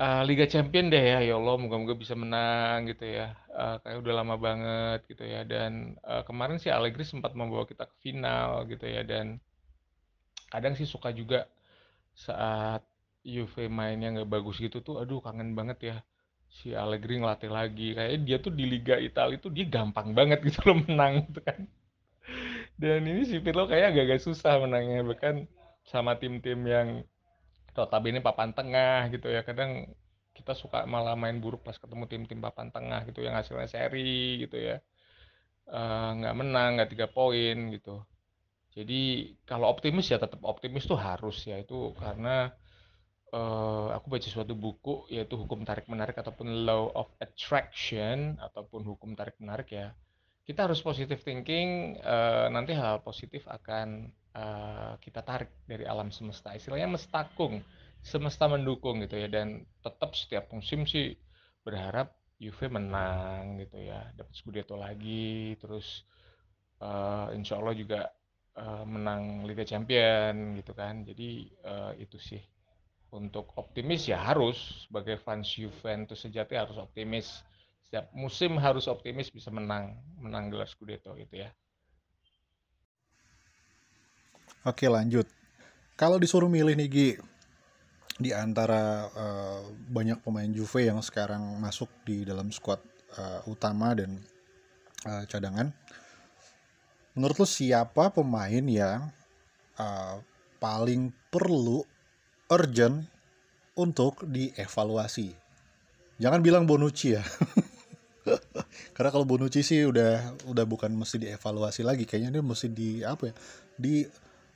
uh, Liga Champion deh ya. Ya Allah, moga-moga bisa menang gitu ya. Uh, kayak udah lama banget gitu ya. Dan uh, kemarin sih Allegri sempat membawa kita ke final gitu ya dan kadang sih suka juga saat Juve mainnya nggak bagus gitu tuh, aduh kangen banget ya si Allegri ngelatih lagi. Kayaknya dia tuh di Liga Italia itu dia gampang banget gitu loh menang gitu kan. Dan ini si Pirlo kayak agak-agak susah menangnya bahkan sama tim-tim yang notabene papan tengah gitu ya. Kadang kita suka malah main buruk pas ketemu tim-tim papan tengah gitu yang hasilnya seri gitu ya. Uh, nggak menang, nggak tiga poin gitu. Jadi kalau optimis ya tetap optimis tuh harus ya itu karena uh, aku baca suatu buku yaitu hukum tarik menarik ataupun law of attraction ataupun hukum tarik menarik ya kita harus positive thinking uh, nanti hal, hal positif akan uh, kita tarik dari alam semesta. Istilahnya mestakung semesta mendukung gitu ya. Dan tetap setiap musim sih berharap Juve menang gitu ya. Dapat Scudetto lagi terus uh, insya Allah juga uh, menang Liga Champion gitu kan. Jadi uh, itu sih. Untuk optimis ya harus. Sebagai fans Juventus sejati harus optimis setiap musim harus optimis bisa menang menang gelar Scudetto gitu ya Oke lanjut kalau disuruh milih nih Gi di antara uh, banyak pemain Juve yang sekarang masuk di dalam skuad uh, utama dan uh, cadangan menurut lo siapa pemain yang uh, paling perlu urgent untuk dievaluasi. Jangan bilang Bonucci ya. Karena kalau Bonucci sih udah udah bukan mesti dievaluasi lagi, kayaknya dia mesti di apa ya? Di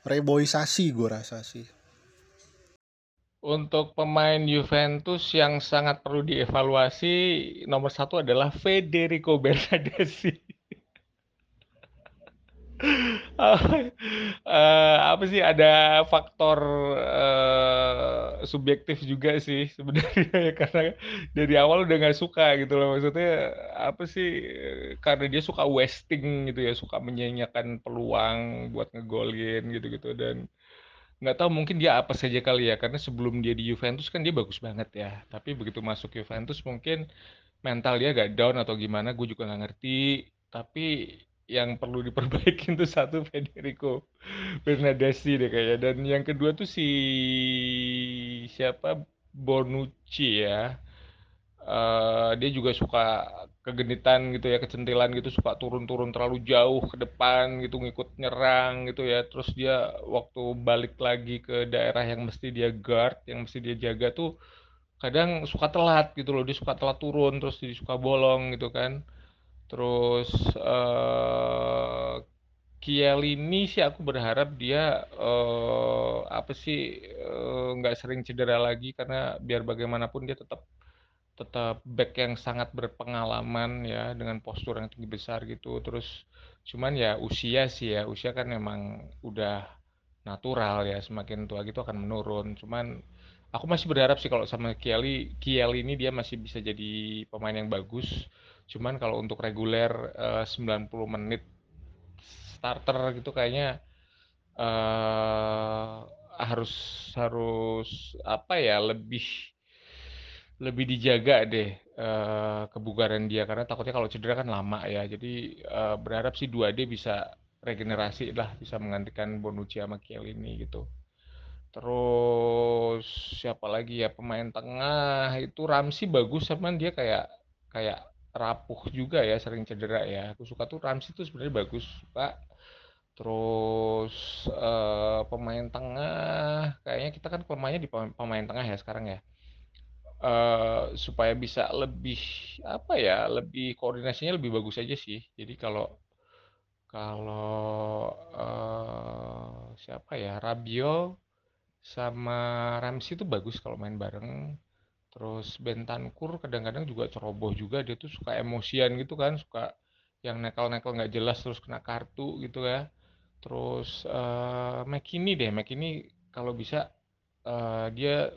reboisasi gue rasa sih. Untuk pemain Juventus yang sangat perlu dievaluasi, nomor satu adalah Federico Bernardeschi uh, apa sih ada faktor uh, subjektif juga sih sebenarnya ya karena dari awal udah nggak suka gitu loh. Maksudnya apa sih karena dia suka wasting gitu ya suka menyanyikan peluang buat ngegolin gitu-gitu. Dan nggak tahu mungkin dia apa saja kali ya karena sebelum dia di Juventus kan dia bagus banget ya. Tapi begitu masuk Juventus mungkin mental dia agak down atau gimana gue juga nggak ngerti. Tapi yang perlu diperbaiki itu satu Federico Bernardeschi deh kayaknya. Dan yang kedua tuh si siapa? Bonucci ya. Uh, dia juga suka kegenitan gitu ya kecentilan gitu suka turun-turun terlalu jauh ke depan gitu ngikut nyerang gitu ya. Terus dia waktu balik lagi ke daerah yang mesti dia guard yang mesti dia jaga tuh kadang suka telat gitu loh. Dia suka telat turun terus dia suka bolong gitu kan Terus uh, ini sih aku berharap dia uh, apa sih nggak uh, sering cedera lagi karena biar bagaimanapun dia tetap tetap back yang sangat berpengalaman ya dengan postur yang tinggi besar gitu. Terus cuman ya usia sih ya usia kan memang udah natural ya semakin tua gitu akan menurun. Cuman aku masih berharap sih kalau sama Kiali Kiali ini dia masih bisa jadi pemain yang bagus Cuman kalau untuk reguler uh, 90 menit starter gitu kayaknya uh, harus harus apa ya lebih lebih dijaga deh uh, kebugaran dia. Karena takutnya kalau cedera kan lama ya. Jadi uh, berharap sih 2D bisa regenerasi lah bisa menggantikan Bonucci sama ini gitu. Terus siapa lagi ya pemain tengah itu Ramsey bagus sama dia kayak kayak rapuh juga ya sering cedera ya aku suka tuh Ramsey tuh sebenarnya bagus pak terus uh, pemain tengah kayaknya kita kan pemainnya di pemain, tengah ya sekarang ya uh, supaya bisa lebih apa ya, lebih koordinasinya lebih bagus aja sih. Jadi kalau kalau uh, siapa ya Rabiot sama Ramsey itu bagus kalau main bareng. Terus Bentancur kadang-kadang juga ceroboh juga dia tuh suka emosian gitu kan, suka yang nekel-nekel nggak jelas terus kena kartu gitu ya. Terus uh, McKinney deh, McKinney kalau bisa uh, dia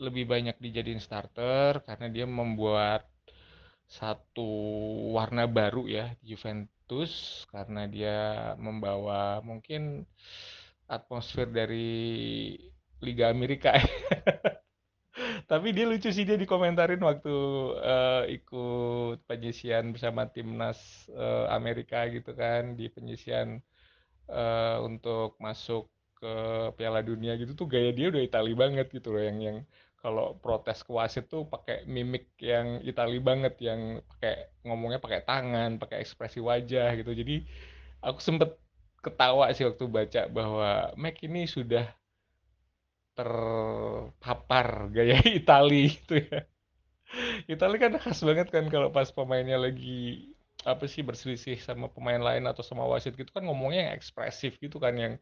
lebih banyak dijadiin starter karena dia membuat satu warna baru ya Juventus karena dia membawa mungkin atmosfer dari Liga Amerika. Tapi dia lucu sih dia dikomentarin waktu uh, ikut penyisian bersama timnas uh, Amerika gitu kan di penyisian uh, untuk masuk ke Piala Dunia gitu tuh gaya dia udah Itali banget gitu loh yang yang kalau protes ke wasit tuh pakai mimik yang Itali banget yang pakai ngomongnya pakai tangan, pakai ekspresi wajah gitu. Jadi aku sempet ketawa sih waktu baca bahwa Mac ini sudah terpapar gaya Itali gitu ya. Itali kan khas banget kan kalau pas pemainnya lagi apa sih berselisih sama pemain lain atau sama wasit gitu kan ngomongnya yang ekspresif gitu kan yang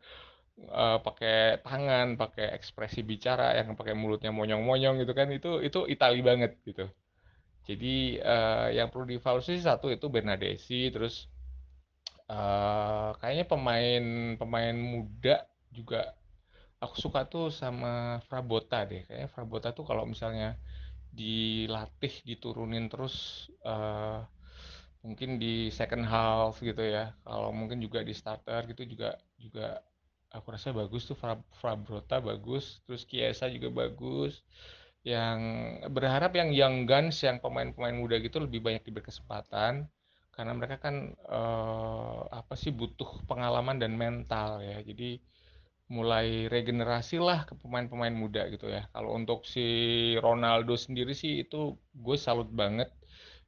uh, pakai tangan, pakai ekspresi bicara, yang pakai mulutnya monyong-monyong gitu kan itu itu Itali banget gitu. Jadi uh, yang perlu dievaluasi satu itu Bernadesi, terus uh, kayaknya pemain pemain muda juga aku suka tuh sama Frabota deh. Kayaknya Frabota tuh kalau misalnya dilatih diturunin terus uh, mungkin di second half gitu ya. Kalau mungkin juga di starter gitu juga juga aku rasa bagus tuh Frabrota bagus terus Kiesa juga bagus yang berharap yang Young Guns yang pemain-pemain muda gitu lebih banyak diberi kesempatan karena mereka kan uh, apa sih butuh pengalaman dan mental ya jadi mulai regenerasi lah ke pemain-pemain muda gitu ya. Kalau untuk si Ronaldo sendiri sih itu gue salut banget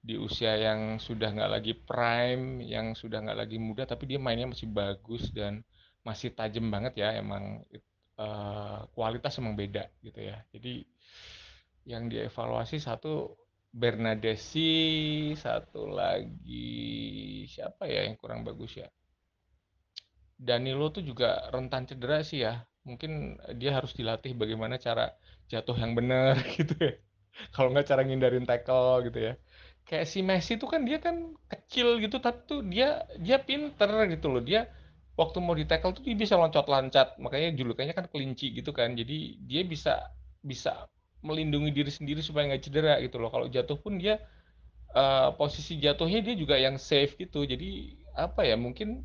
di usia yang sudah nggak lagi prime yang sudah nggak lagi muda tapi dia mainnya masih bagus dan masih tajam banget ya. Emang uh, kualitas emang beda gitu ya. Jadi yang dievaluasi satu Bernadesi satu lagi siapa ya yang kurang bagus ya Danilo tuh juga rentan cedera sih ya. Mungkin dia harus dilatih bagaimana cara jatuh yang benar gitu ya. Kalau nggak cara ngindarin tackle gitu ya. Kayak si Messi tuh kan dia kan kecil gitu tapi tuh dia dia pinter gitu loh. Dia waktu mau di tackle tuh dia bisa loncat-loncat. Makanya julukannya kan kelinci gitu kan. Jadi dia bisa bisa melindungi diri sendiri supaya nggak cedera gitu loh. Kalau jatuh pun dia uh, posisi jatuhnya dia juga yang safe gitu. Jadi apa ya mungkin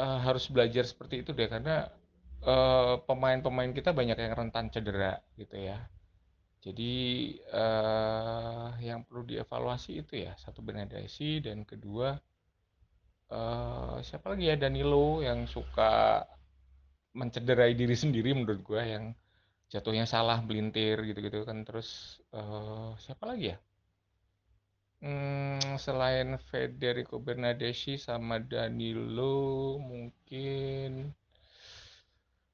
uh, harus belajar seperti itu deh karena pemain pemain-pemain kita banyak yang rentan cedera gitu ya. Jadi uh, yang perlu dievaluasi itu ya satu Benedesi dan kedua uh, siapa lagi ya Danilo yang suka mencederai diri sendiri menurut gue yang jatuhnya salah melintir gitu-gitu kan. Terus uh, siapa lagi ya hmm, selain Federico Bernardeschi sama Danilo mungkin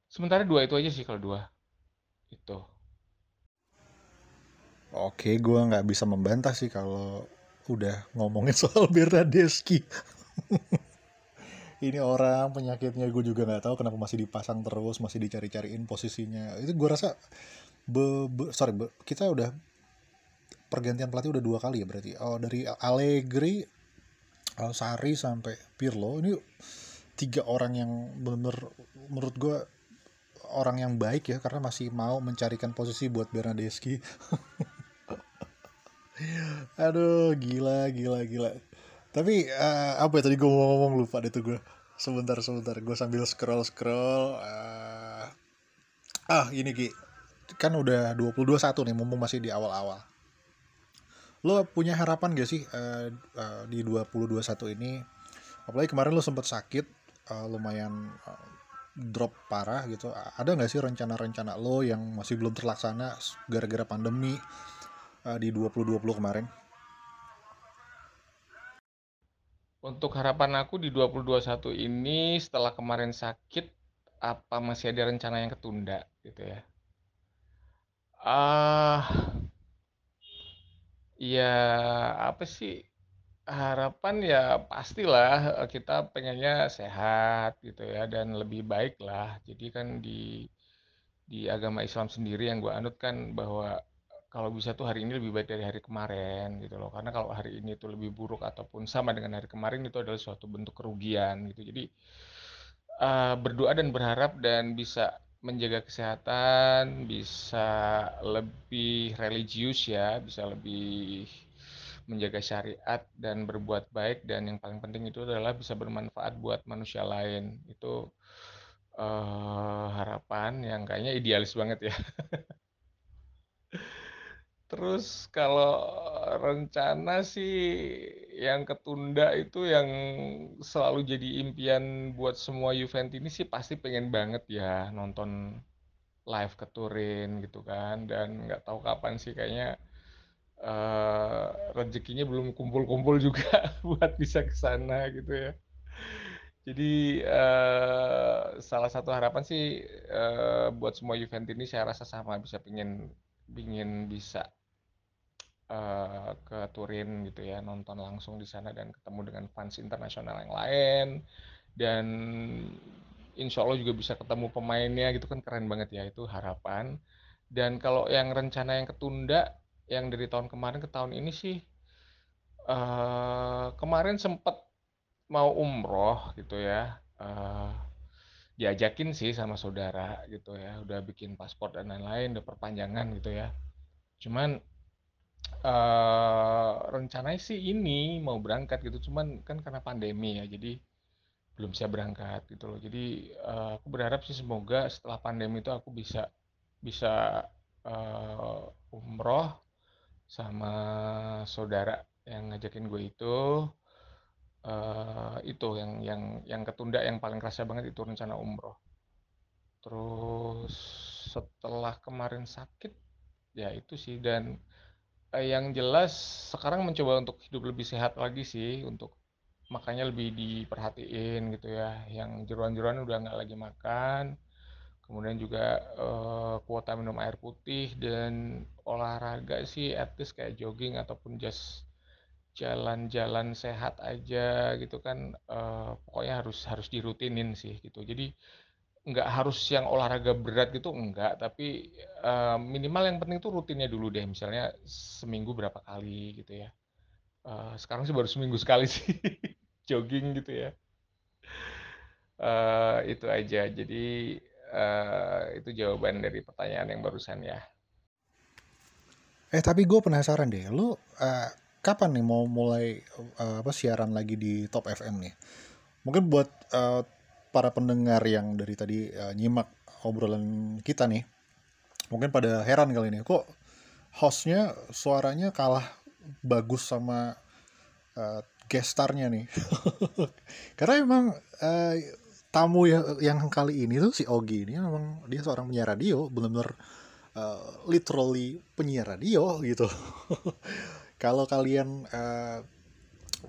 sementara dua itu aja sih kalau dua itu oke gue nggak bisa membantah sih kalau udah ngomongin soal Bernardeschi. Ini orang penyakitnya gue juga nggak tahu kenapa masih dipasang terus masih dicari-cariin posisinya. Itu gue rasa be, be, sorry be, kita udah pergantian pelatih udah dua kali ya berarti. Oh dari Allegri Sari sampai Pirlo. Ini tiga orang yang benar menurut gue orang yang baik ya karena masih mau mencarikan posisi buat Bernadeschi. Aduh gila gila gila. Tapi uh, apa ya tadi gue mau ngomong lupa deh tuh gue sebentar sebentar. Gue sambil scroll scroll uh, ah ini Ki. Kan udah 2021 nih mumpung masih di awal-awal lo punya harapan gak sih uh, uh, di 2021 ini? Apalagi kemarin lo sempet sakit uh, lumayan uh, drop parah gitu. Ada nggak sih rencana-rencana lo yang masih belum terlaksana gara-gara pandemi uh, di 2020 kemarin? Untuk harapan aku di 2021 ini setelah kemarin sakit, apa masih ada rencana yang ketunda gitu ya? Ah, Ya, apa sih, harapan ya pastilah, eee, kita pengennya sehat gitu ya dan lebih baik lah. Jadi kan di di agama Islam sendiri yang gue anut kan bahwa kalau bisa tuh hari ini lebih baik dari hari kemarin gitu loh. Karena kalau hari ini tuh lebih buruk ataupun sama dengan hari kemarin itu adalah suatu bentuk kerugian gitu. Jadi uh, berdoa dan berharap dan bisa menjaga kesehatan, bisa lebih religius ya, bisa lebih menjaga syariat dan berbuat baik dan yang paling penting itu adalah bisa bermanfaat buat manusia lain. Itu uh, harapan yang kayaknya idealis banget ya. Terus kalau rencana sih yang ketunda itu yang selalu jadi impian buat semua Juventini sih pasti pengen banget ya nonton live ke Turin gitu kan dan nggak tahu kapan sih kayaknya uh, rezekinya belum kumpul-kumpul juga buat bisa ke sana gitu ya. Jadi uh, salah satu harapan sih uh, buat semua Juventini saya rasa sama bisa pingin pingin bisa uh, ke Turin gitu ya nonton langsung di sana dan ketemu dengan fans internasional yang lain. Dan insya Allah juga bisa ketemu pemainnya gitu kan keren banget ya itu harapan. Dan kalau yang rencana yang ketunda yang dari tahun kemarin ke tahun ini sih uh, kemarin sempat mau umroh gitu ya uh, diajakin sih sama saudara gitu ya udah bikin paspor dan lain-lain udah perpanjangan gitu ya. Cuman uh, rencananya sih ini mau berangkat gitu. Cuman kan karena pandemi ya jadi belum bisa berangkat gitu loh. Jadi uh, aku berharap sih semoga setelah pandemi itu aku bisa bisa uh, umroh sama saudara yang ngajakin gue itu. Uh, itu yang yang yang ketunda yang paling kerasa banget itu rencana umroh. Terus setelah kemarin sakit ya itu sih. Dan Eh, yang jelas sekarang mencoba untuk hidup lebih sehat lagi sih, untuk makanya lebih diperhatiin gitu ya. Yang jeruan-jeruan udah nggak lagi makan, kemudian juga uh, kuota minum air putih dan olahraga sih at kayak jogging ataupun just jalan-jalan sehat aja gitu kan uh, pokoknya harus harus dirutinin sih gitu jadi nggak harus yang olahraga berat gitu enggak. Tapi uh, minimal yang penting tuh rutinnya dulu deh. Misalnya seminggu berapa kali gitu ya. Uh, sekarang sih baru seminggu sekali sih jogging gitu ya. Uh, itu aja. Jadi uh, itu jawaban dari pertanyaan yang barusan ya. Eh tapi gue penasaran deh. Lu uh, kapan nih mau mulai uh, apa siaran lagi di Top FM nih? Mungkin buat uh, para pendengar yang dari tadi uh, nyimak obrolan kita nih mungkin pada heran kali ini kok hostnya suaranya kalah bagus sama uh, gestarnya nih. Karena emang uh, tamu yang, yang kali ini tuh si Ogi ini memang dia seorang penyiar radio benar-benar uh, literally penyiar radio gitu. Kalau kalian uh,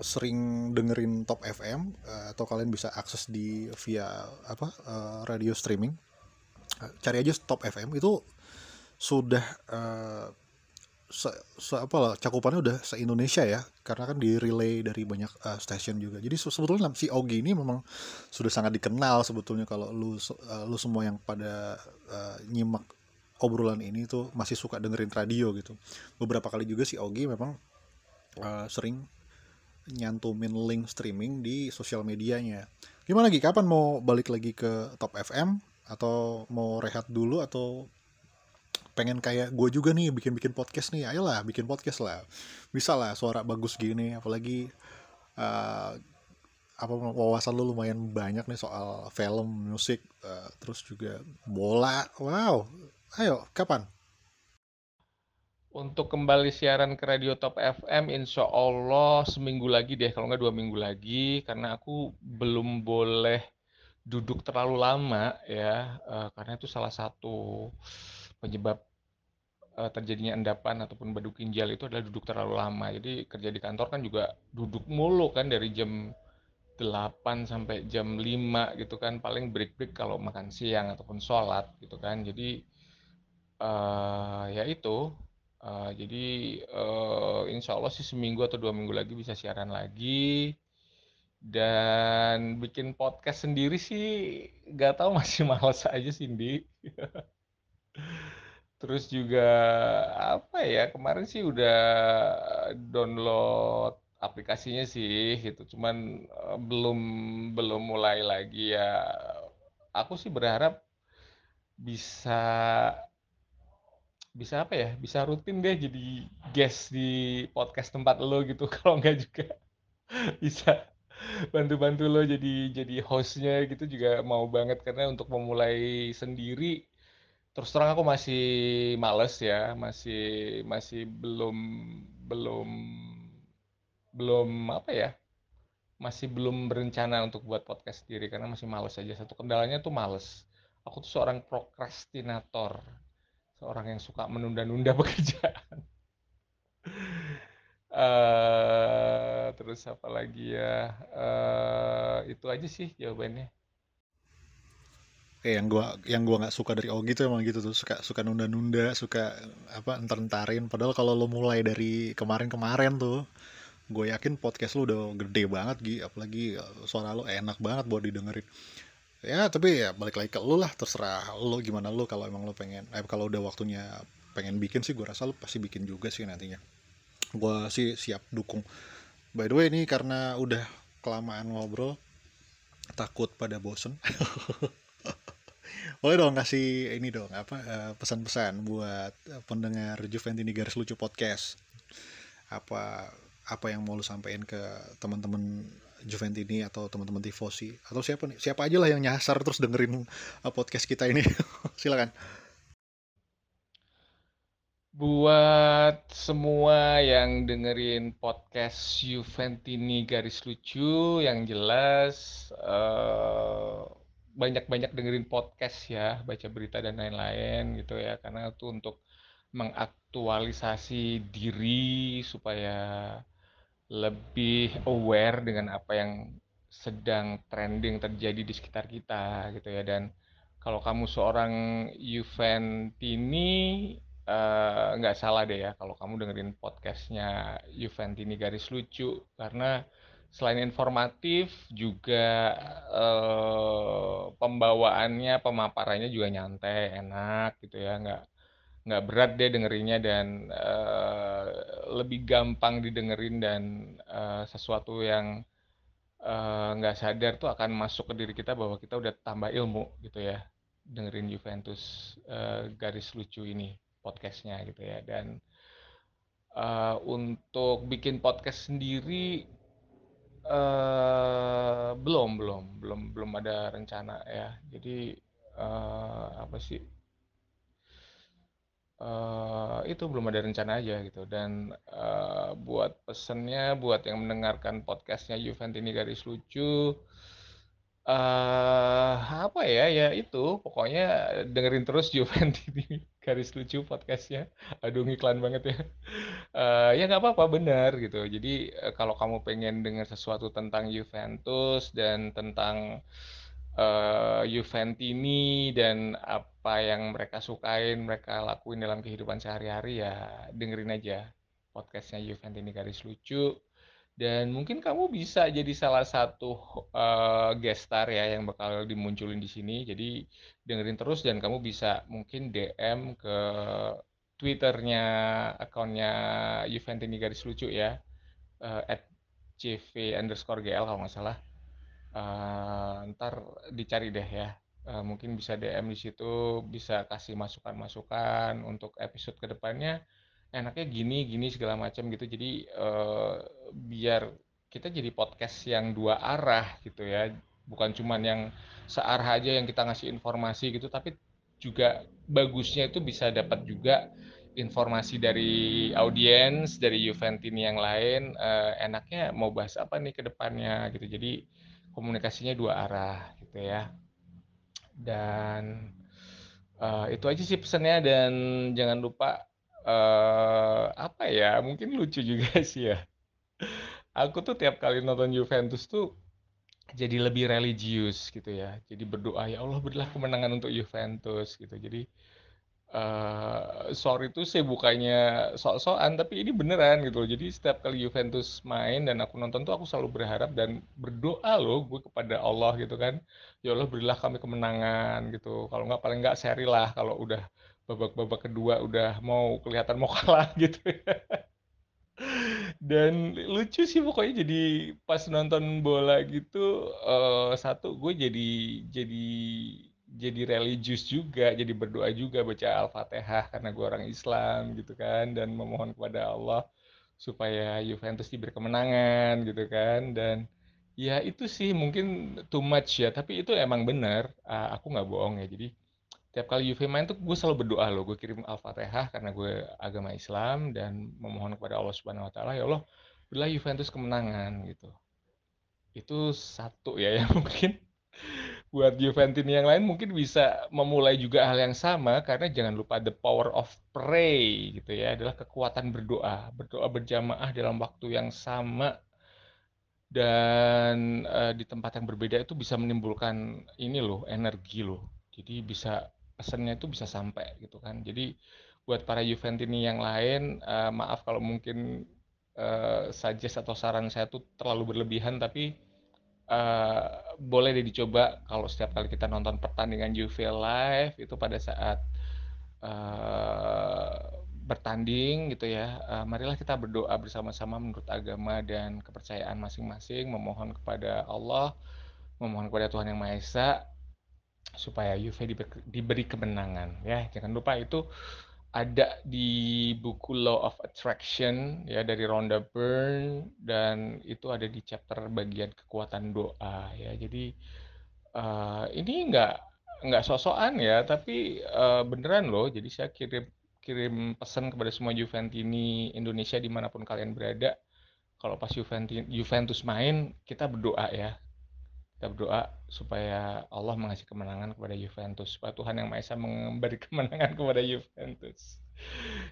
sering dengerin Top FM uh, eh, atau kalian bisa akses di via apa uh, radio streaming. Uh, cari aja Top FM itu sudah uh, se, se apa lah cakupannya udah se Indonesia ya karena kan di relay dari banyak uh, stasiun juga. Jadi sebetulnya si Ogi ini memang sudah sangat dikenal sebetulnya kalau lu uh, lu semua yang pada uh, nyimak obrolan ini tuh masih suka dengerin radio gitu. Beberapa kali juga si Ogi memang uh, sering nyantumin link streaming di sosial medianya. Gimana lagi? Kapan mau balik lagi ke Top FM? Atau mau rehat dulu? Atau pengen kayak gue juga nih bikin-bikin podcast nih? Ayolah bikin podcast lah. Bisa lah suara bagus gini. Apalagi uh, apa wawasan lu lumayan banyak nih soal film, musik, uh, terus juga bola. Wow. Ayo, kapan? Untuk kembali siaran ke Radio Top FM, insya Allah seminggu lagi deh, kalau nggak dua minggu lagi, karena aku belum boleh duduk terlalu lama ya, uh, karena itu salah satu penyebab uh, terjadinya endapan ataupun badu ginjal itu adalah duduk terlalu lama. Jadi kerja di kantor kan juga duduk mulu kan dari jam 8 sampai jam 5 gitu kan, paling break-break kalau makan siang ataupun sholat gitu kan. Jadi uh, ya itu Uh, jadi uh, insya Allah sih seminggu atau dua minggu lagi bisa siaran lagi. Dan bikin podcast sendiri sih gak tahu masih males aja Cindy. Terus juga apa ya kemarin sih udah download aplikasinya sih gitu. Cuman uh, belum belum mulai lagi ya. Aku sih berharap bisa bisa apa ya bisa rutin deh jadi guest di podcast tempat lo gitu. Kalau enggak juga bisa bantu-bantu lo jadi jadi hostnya gitu juga mau banget. Karena untuk memulai sendiri terus terang aku masih males ya masih masih belum belum belum apa ya masih belum berencana untuk buat podcast sendiri. Karena masih males aja. Satu kendalanya tuh males. Aku tuh seorang prokrastinator seorang yang suka menunda-nunda pekerjaan. uh, terus apa lagi ya? Uh, itu aja sih jawabannya. Kayak yang gua yang gua nggak suka dari Ogi tuh emang gitu tuh suka suka nunda-nunda, suka apa entar-entarin. Padahal kalau lo mulai dari kemarin-kemarin tuh, gue yakin podcast lo udah gede banget Gi, apalagi suara lo enak banget buat didengerin ya tapi ya balik lagi ke lu lah terserah lu gimana lu kalau emang lu pengen eh kalau udah waktunya pengen bikin sih gue rasa lu pasti bikin juga sih nantinya. Gue sih siap dukung. By the way ini karena udah kelamaan ngobrol takut pada bosen. Boleh dong kasih ini dong apa eh, pesan-pesan buat pendengar Juventini garis lucu podcast. Apa apa yang mau lu sampaikan ke teman-teman Juventini atau teman-teman tifosi. Atau siapa nih? Siapa aja lah yang nyasar terus dengerin uh, podcast kita ini. Silakan. Buat semua yang dengerin podcast Juventini garis lucu yang jelas uh, banyak-banyak dengerin podcast ya baca berita dan lain-lain gitu ya. Karena itu untuk mengaktualisasi diri supaya lebih aware dengan apa yang sedang trending terjadi di sekitar kita gitu ya. Dan kalau kamu seorang Juventini uh, nggak salah deh ya kalau kamu dengerin podcastnya Juventini garis lucu. Karena selain informatif juga uh, pembawaannya pemaparannya juga nyantai enak gitu ya. Nggak nggak berat deh dengerinnya dan uh, lebih gampang didengerin dan uh, sesuatu yang uh, nggak sadar tuh akan masuk ke diri kita bahwa kita udah tambah ilmu gitu ya dengerin Juventus uh, garis lucu ini podcastnya gitu ya. Dan uh, untuk bikin podcast sendiri uh, belum belum belum belum ada rencana ya. Jadi uh, apa sih uh, itu belum ada rencana aja gitu. Dan uh, buat pesennya buat yang mendengarkan podcastnya Juventini garis lucu uh, apa ya ya itu. Pokoknya dengerin terus Juventini garis lucu podcastnya. Aduh iklan banget ya. Uh, ya nggak apa-apa benar gitu. Jadi uh, kalau kamu pengen dengar sesuatu tentang Juventus dan tentang Juventini dan apa yang mereka sukain, mereka lakuin dalam kehidupan sehari-hari ya dengerin aja podcastnya Juventini garis lucu. Dan mungkin kamu bisa jadi salah satu uh, guest star ya yang bakal dimunculin di sini. Jadi dengerin terus dan kamu bisa mungkin DM ke twitternya akunnya Juventini garis lucu ya uh, at cv underscore gl kalau nggak salah uh, ntar dicari deh ya. Uh, mungkin bisa DM di situ bisa kasih masukan-masukan untuk episode ke depannya. Enaknya gini gini segala macam gitu. Jadi uh, biar kita jadi podcast yang dua arah gitu ya. Bukan cuman yang searah aja yang kita ngasih informasi gitu tapi juga bagusnya itu bisa dapat juga informasi dari audiens dari Juventini yang lain. Uh, enaknya mau bahas apa nih ke depannya gitu. Jadi komunikasinya dua arah gitu ya. Dan uh, itu aja sih pesannya dan jangan lupa uh, apa ya mungkin lucu juga sih ya. Aku tuh tiap kali nonton Juventus tuh jadi lebih religius gitu ya. Jadi berdoa ya Allah berilah kemenangan untuk Juventus gitu. Jadi uh, sorry itu sih bukannya sok-sokan tapi ini beneran gitu loh. Jadi setiap kali Juventus main dan aku nonton tuh aku selalu berharap dan berdoa loh gue kepada Allah gitu kan. Ya Allah berilah kami kemenangan gitu. Kalau nggak paling nggak seri lah kalau udah babak-babak kedua udah mau kelihatan mau kalah gitu ya. Dan lucu sih pokoknya jadi pas nonton bola gitu uh, satu gue jadi jadi jadi religius juga, jadi berdoa juga baca Al-Fatihah karena gue orang Islam gitu kan dan memohon kepada Allah supaya Juventus diberi kemenangan gitu kan dan ya itu sih mungkin too much ya tapi itu emang benar uh, aku nggak bohong ya jadi tiap kali Juve main tuh gue selalu berdoa loh gue kirim al-fatihah karena gue agama Islam dan memohon kepada Allah Subhanahu Wa Taala ya Allah berilah Juventus kemenangan gitu. Itu satu ya yang mungkin buat Juventus yang lain mungkin bisa memulai juga hal yang sama karena jangan lupa the power of pray gitu ya adalah kekuatan berdoa berdoa berjamaah dalam waktu yang sama dan uh, di tempat yang berbeda itu bisa menimbulkan ini loh energi loh jadi bisa pesannya itu bisa sampai gitu kan. Jadi buat para Juventini yang lain, uh, maaf kalau mungkin uh, suggest atau saran saya tuh terlalu berlebihan, tapi uh, boleh deh dicoba kalau setiap kali kita nonton pertandingan Juve live itu pada saat uh, bertanding gitu ya, uh, marilah kita berdoa bersama-sama menurut agama dan kepercayaan masing-masing, memohon kepada Allah, memohon kepada Tuhan Yang Maha Esa supaya Juve diberi kemenangan ya. Jangan lupa itu ada di buku Law of Attraction ya dari Rhonda Byrne dan itu ada di chapter bagian kekuatan doa ya. Jadi uh, ini nggak nggak sosokan ya tapi uh, beneran loh. Jadi saya kirim kirim pesan kepada semua Juventini Indonesia di mana pun kalian berada. Kalau pas Juventus Juventus main kita berdoa ya kita berdoa supaya Allah mengasih kemenangan kepada Juventus. Supaya Tuhan yang Maha Esa memberi kemenangan kepada Juventus.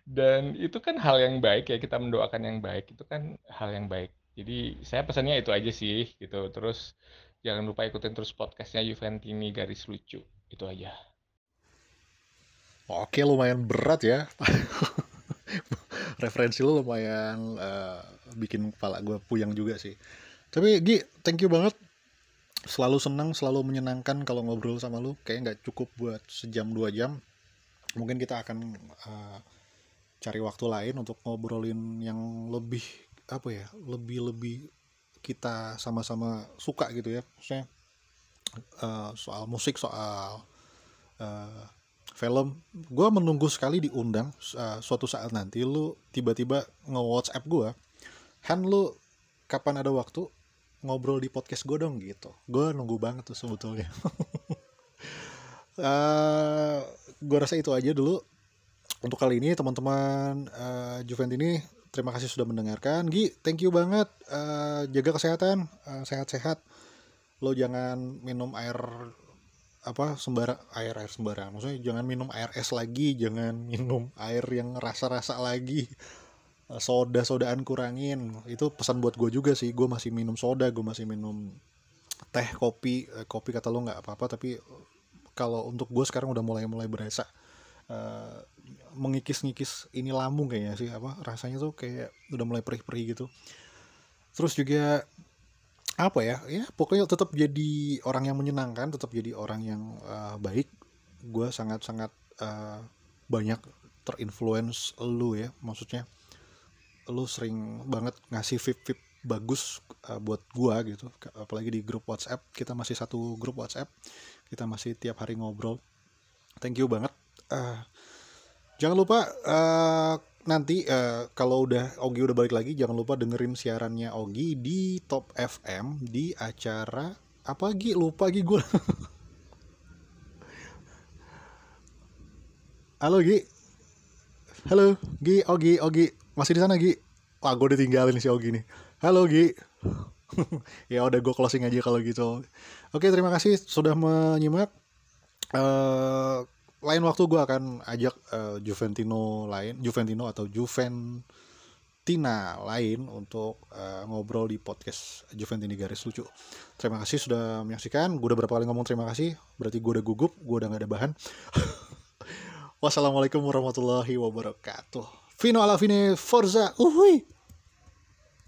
Dan itu kan hal yang baik ya kita mendoakan yang baik. Itu kan hal yang baik. Jadi saya pesannya itu aja sih gitu. Terus jangan lupa ikutin terus podcastnya Juventini garis lucu. Itu aja. Oke lumayan berat ya. Referensi lu lumayan uh, bikin kepala gue puyang juga sih. Tapi Gi thank you banget selalu senang selalu menyenangkan kalau ngobrol sama lu. Kayak nggak cukup buat sejam dua jam. Mungkin kita akan uh, cari waktu lain untuk ngobrolin yang lebih apa ya lebih lebih kita sama-sama suka gitu ya. Maksudnya uh, soal musik soal uh, film. Gue menunggu sekali diundang uh, suatu saat nanti lu tiba-tiba nge WhatsApp gue Han lu kapan ada waktu ngobrol di podcast gue dong gitu. Gue nunggu banget tuh sebetulnya. Uh, eh, gue rasa itu aja dulu. Untuk kali ini teman-teman uh, Juvent ini terima kasih sudah mendengarkan. Gi thank you banget. Uh, jaga kesehatan uh, sehat-sehat. Lo jangan minum air apa sembarang air air sembarang maksudnya jangan minum air es lagi jangan minum air yang rasa-rasa lagi. Eh, soda sodaan kurangin. Itu pesan buat gue juga sih. Gue masih minum soda gue masih minum teh kopi. Eh, kopi kata lo nggak apa-apa tapi kalau untuk gue sekarang udah mulai mulai berasa. Uh, mengikis-ngikis ini lambung kayaknya sih apa rasanya tuh kayak udah mulai perih-perih gitu. Terus juga apa ya ya pokoknya tetap jadi orang yang menyenangkan tetap jadi orang yang uh, baik. Gue sangat-sangat uh, banyak terinfluence lu ya maksudnya lu sering banget ngasih vip-vip bagus uh, buat gua gitu. Apalagi di grup WhatsApp kita masih satu grup WhatsApp kita masih tiap hari ngobrol. Thank you banget. Uh, jangan lupa uh, nanti uh, kalau udah Ogi udah balik lagi jangan lupa dengerin siarannya Ogi di Top FM di acara apa Gi? Lupa Gi gue halo Gi. Halo Gi Ogi Ogi masih di sana Gi wah gue ditinggalin si Ogi nih halo Gi ya udah gue closing aja kalau gitu oke terima kasih sudah menyimak uh, lain waktu gue akan ajak uh, Juventino lain Juventino atau Juventina lain untuk uh, ngobrol di podcast Juventini garis lucu. Terima kasih sudah menyaksikan. Gue udah berapa kali ngomong terima kasih. Berarti gue udah gugup, gue udah gak ada bahan. Wassalamualaikum warahmatullahi wabarakatuh. fino alla fine Forza Uhui!